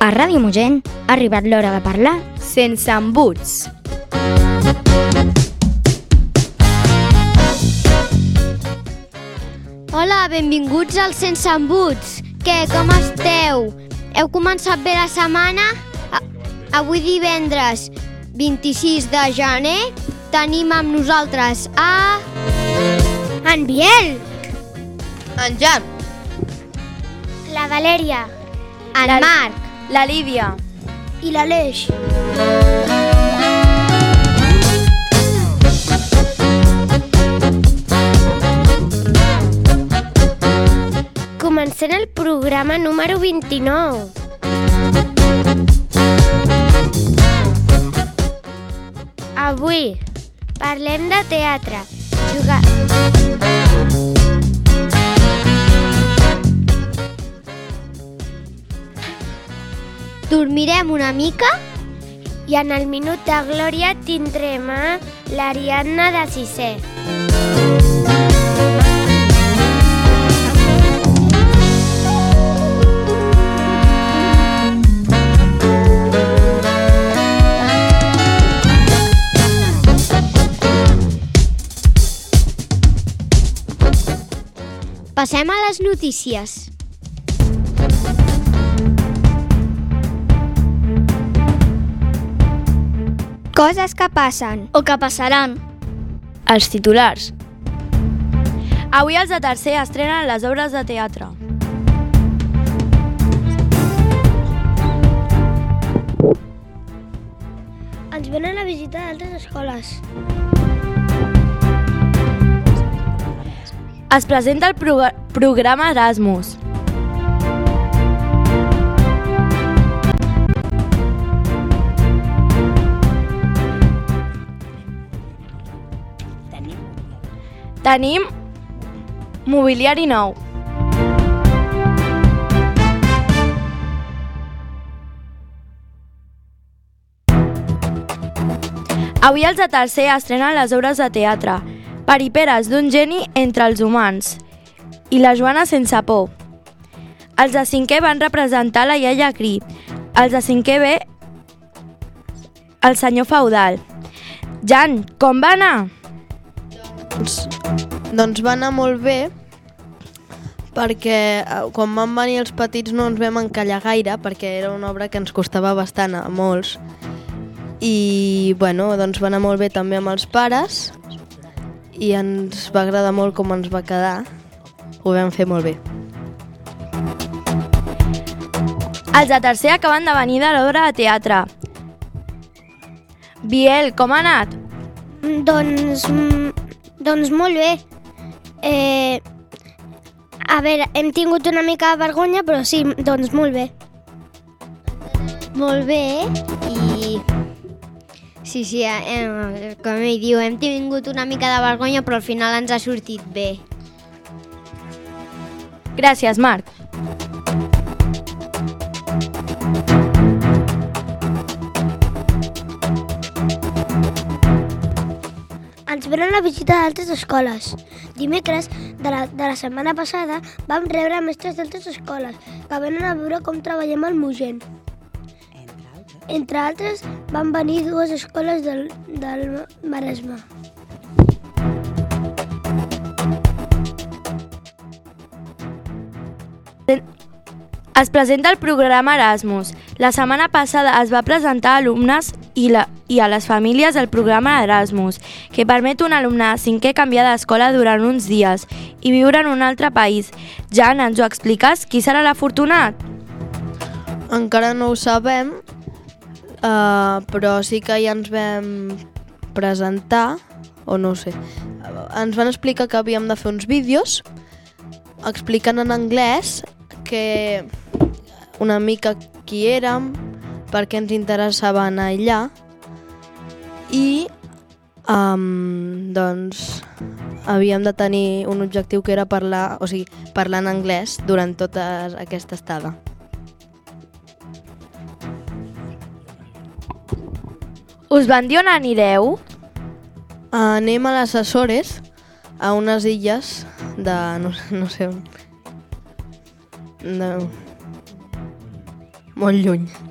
A Ràdio Mogent ha arribat l'hora de parlar sense embuts. Hola, benvinguts al Sense Embuts. Què, com esteu? Heu començat bé la setmana? A Avui divendres 26 de gener tenim amb nosaltres a... En Biel, En Jan, la Valèria En Marc. La Lídia, i l'Aleix. Comencem el programa número 29. Avui parlem de teatre. Jugar... Dormirem una mica? I en el minut de glòria tindrem a l'Ariadna de sisè. Passem a les notícies. Coses que passen O que passaran. els titulars. Avui els de tercer estrenen les obres de teatre. Ens venen a visitar d'altres escoles. Es presenta el prog programa Erasmus. Tenim mobiliari nou. Avui els de tercer estrenen les obres de teatre, Periperes d'un geni entre els humans i la Joana sense por. Els de cinquè van representar la iaia Cri, els de cinquè B el senyor feudal. Jan, com va anar? Doncs, doncs va anar molt bé perquè eh, quan van venir els petits no ens vam encallar gaire perquè era una obra que ens costava bastant a molts i bueno, doncs va anar molt bé també amb els pares i ens va agradar molt com ens va quedar ho vam fer molt bé Els de tercer acaben de venir de l'obra de teatre. Biel, com ha anat? Doncs, mm, doncs molt bé. Eh, a veure, hem tingut una mica de vergonya, però sí, doncs molt bé. Molt bé i... Sí, sí, eh, com ell diu, hem tingut una mica de vergonya, però al final ens ha sortit bé. Gràcies, Marc. Ens venen a visitar d'altres escoles. Dimecres de la, de la setmana passada vam rebre mestres d'altres escoles que venen a veure com treballem al Mogent. Entre altres, van venir dues escoles del, del Maresme. Es presenta el programa Erasmus. La setmana passada es va presentar a alumnes i, la, i a les famílies el programa Erasmus, que permet un alumne cinquè canviar d'escola durant uns dies i viure en un altre país. Jan, ens ho expliques? Qui serà l'afortunat? encara no ho sabem uh, però sí que ja ens vam presentar o no sé ens van explicar que havíem de fer uns vídeos explicant en anglès que una mica qui érem, per què ens interessava anar allà i um, doncs havíem de tenir un objectiu que era parlar, o sigui, parlar en anglès durant tota aquesta estada. Us van dir on anireu? Anem a les Açores, a unes illes de... no, no sé on. No. molt lluny.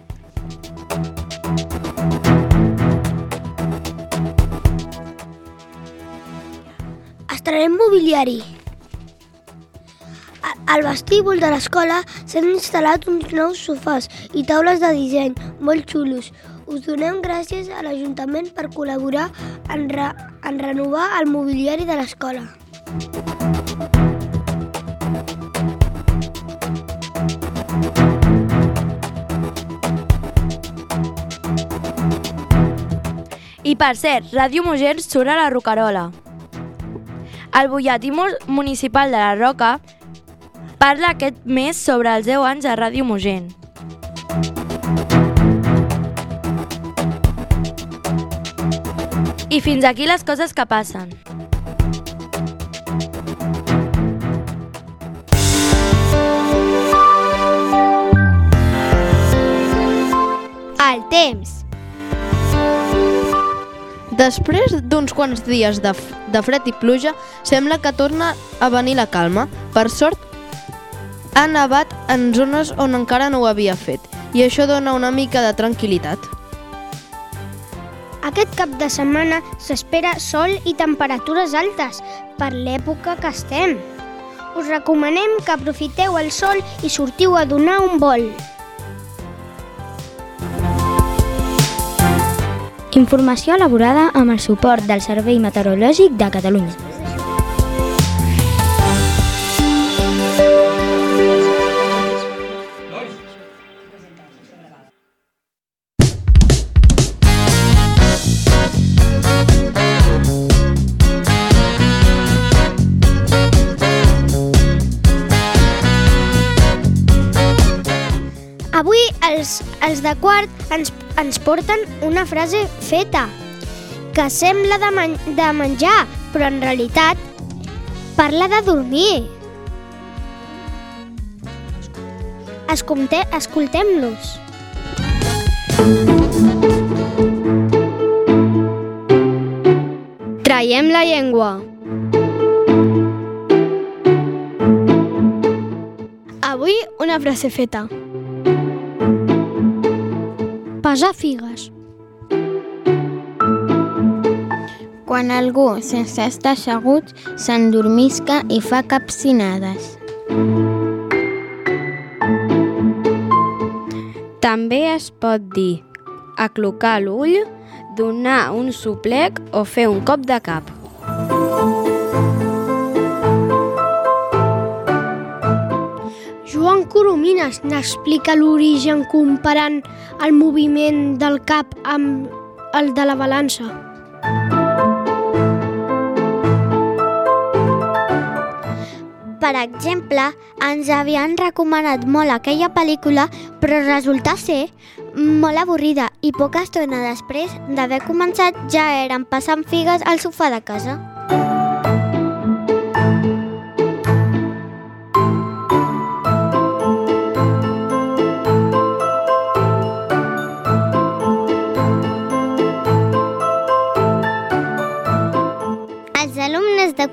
Estrenem mobiliari. Al vestíbul de l'escola s'han instal·lat uns nous sofàs i taules de disseny molt xulos. Us donem gràcies a l'Ajuntament per col·laborar en, re en renovar el mobiliari de l'escola. Per cert, Ràdio Mogent surt a la Rocarola. El butlletí mu- municipal de la Roca parla aquest mes sobre els 10 anys de Ràdio Mogent. I fins aquí les coses que passen. El temps. Després d'uns quants dies de, de fred i pluja, sembla que torna a venir la calma. Per sort, ha nevat en zones on encara no ho havia fet, i això dona una mica de tranquil·litat. Aquest cap de setmana s'espera sol i temperatures altes per l'època que estem. Us recomanem que aprofiteu el sol i sortiu a donar un vol. Informació elaborada amb el suport del Servei Meteorològic de Catalunya. Els, els de quart ens, ens porten una frase feta que sembla de, men de menjar, però en realitat parla de dormir. Escolte Escoltem-los. Traiem la llengua. Avui una frase feta. Pesar figues. Quan algú, sense estar assegut, s'endormisca i fa capcinades. També es pot dir aclocar l'ull, donar un soplec o fer un cop de cap. Coromines n'explica l'origen comparant el moviment del cap amb el de la balança. Per exemple, ens havien recomanat molt aquella pel·lícula, però resulta ser molt avorrida i poca estona després d'haver començat ja eren passant figues al sofà de casa.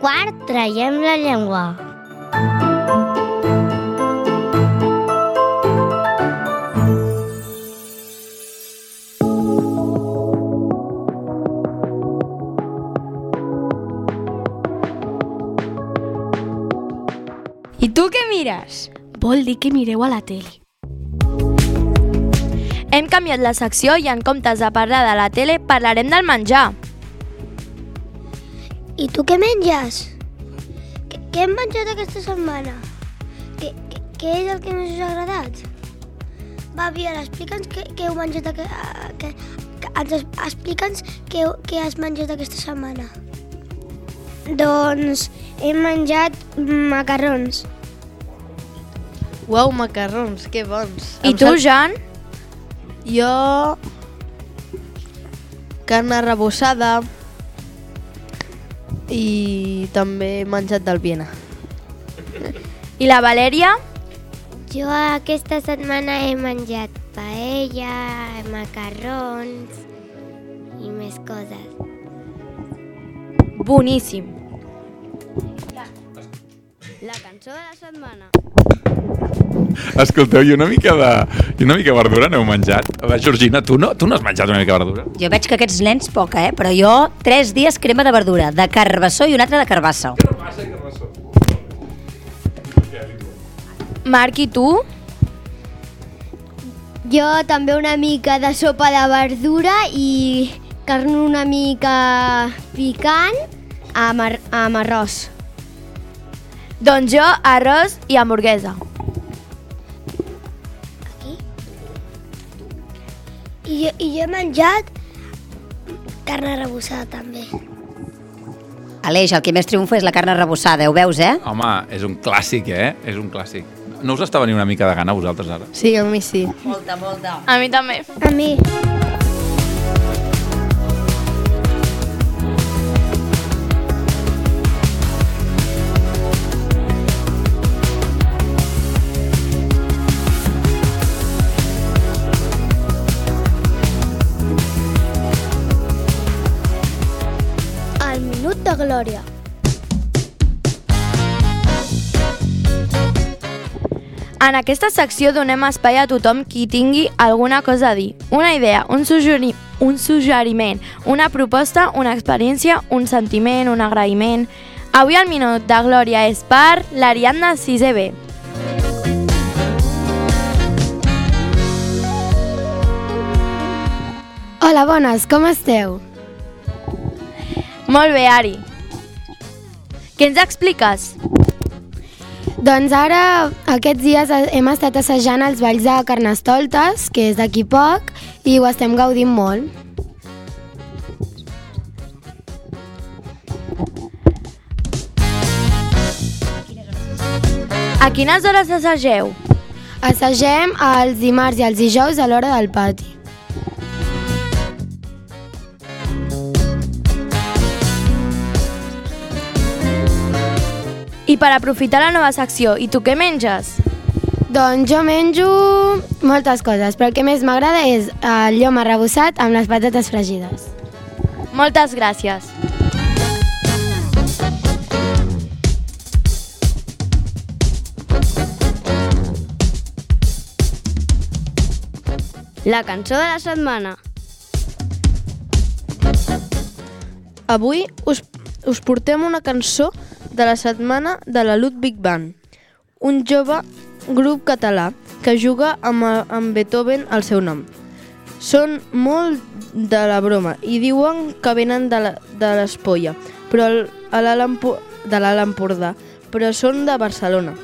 Quart traiem la llengua. I tu què mires? Vol dir que mireu a la tele. Hem canviat la secció i en comptes de parlar de la tele parlarem del menjar. I tu què menges? Què, què hem menjat aquesta setmana? Què, què, què és el que més us ha agradat? Va, Biel, explica'ns què, què heu menjat que, que, ens es- explica'ns què, què has menjat aquesta setmana. Doncs hem menjat macarrons. Uau, macarrons, que bons. I Em tu, sap- Jan? Jo... Carn arrebossada i també he menjat del Viena. I la Valèria? Jo aquesta setmana he menjat paella, macarrons i més coses. Boníssim. La cançó de la setmana. Escolteu, i una mica de, i una mica de verdura n'heu menjat? Va, Georgina, tu no, tu no has menjat una mica de verdura? Jo veig que aquests nens poca, eh? Però jo, tres dies crema de verdura, de carbassó i un altre de carbassa. Marc, i tu? Jo també una mica de sopa de verdura i carn una mica picant amb, ar amb arròs. Doncs jo, arròs i hamburguesa. I jo, i jo he menjat carn arrebossada també. Aleix, el que més triomfa és la carn arrebossada, ho veus, eh? Home, és un clàssic, eh? És un clàssic. No us està venint una mica de gana a vosaltres ara? Sí, a mi sí. Molta, molta. A mi també. A mi. Glòria. En aquesta secció donem espai a tothom qui tingui alguna cosa a dir. Una idea, un, suggeri un suggeriment, una proposta, una experiència, un sentiment, un agraïment... Avui el minut de glòria és per l'Ariadna 6B. Hola, bones, com esteu? Molt bé, Ari. Què ens expliques? Doncs ara, aquests dies hem estat assajant els balls de Carnestoltes, que és d'aquí poc, i ho estem gaudint molt. A quines hores assageu? Assagem els dimarts i els dijous a l'hora del pati. Per aprofitar la nova secció, i tu què menges? Doncs jo menjo moltes coses, però el que més m'agrada és el llom arrebossat amb les patates fregides. Moltes gràcies. La cançó de la setmana. Avui us, us portem una cançó de la setmana de la Ludwig Band, un jove grup català que juga amb, amb Beethoven al seu nom. Són molt de la broma i diuen que venen de la- de l'Espolla, però el, a de l'Alt Empordà, però són de Barcelona.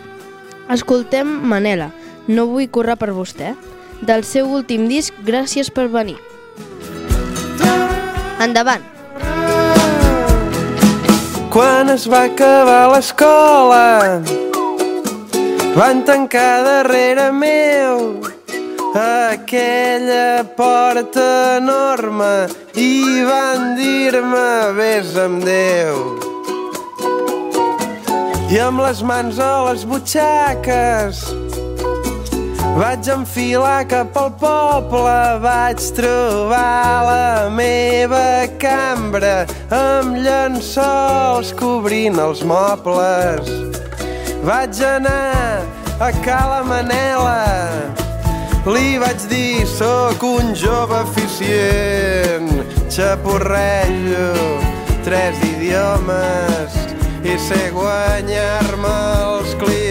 Escoltem Manela, no vull córrer per vostè, del seu últim disc Gràcies per venir. Endavant! Quan es va acabar l'escola van tancar darrere meu aquella porta enorme i van dir-me vés amb Déu. I amb les mans a les butxaques vaig enfilar cap al poble, vaig trobar la meva cambra amb llençols cobrint els mobles. Vaig anar a Cala Manela, li vaig dir sóc un jove eficient, xapurrello tres idiomes i sé guanyar-me els clients.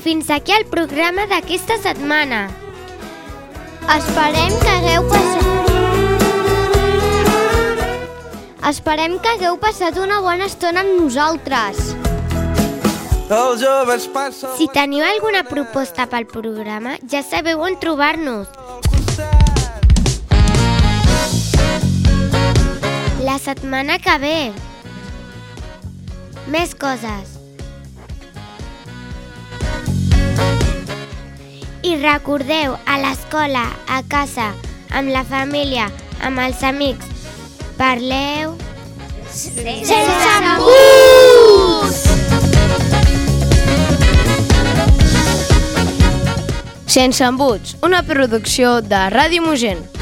I fins aquí el programa d'aquesta setmana. Esperem que hagueu passat... Esperem que hagueu passat una bona estona amb nosaltres. Els joves passen Si teniu alguna proposta pel programa, ja sabeu on trobar-nos. La setmana que ve. Més coses. I recordeu, a l'escola, a casa, amb la família, amb els amics. Parleu... Sense embuts! Sense embuts, una producció de Ràdio Mogent.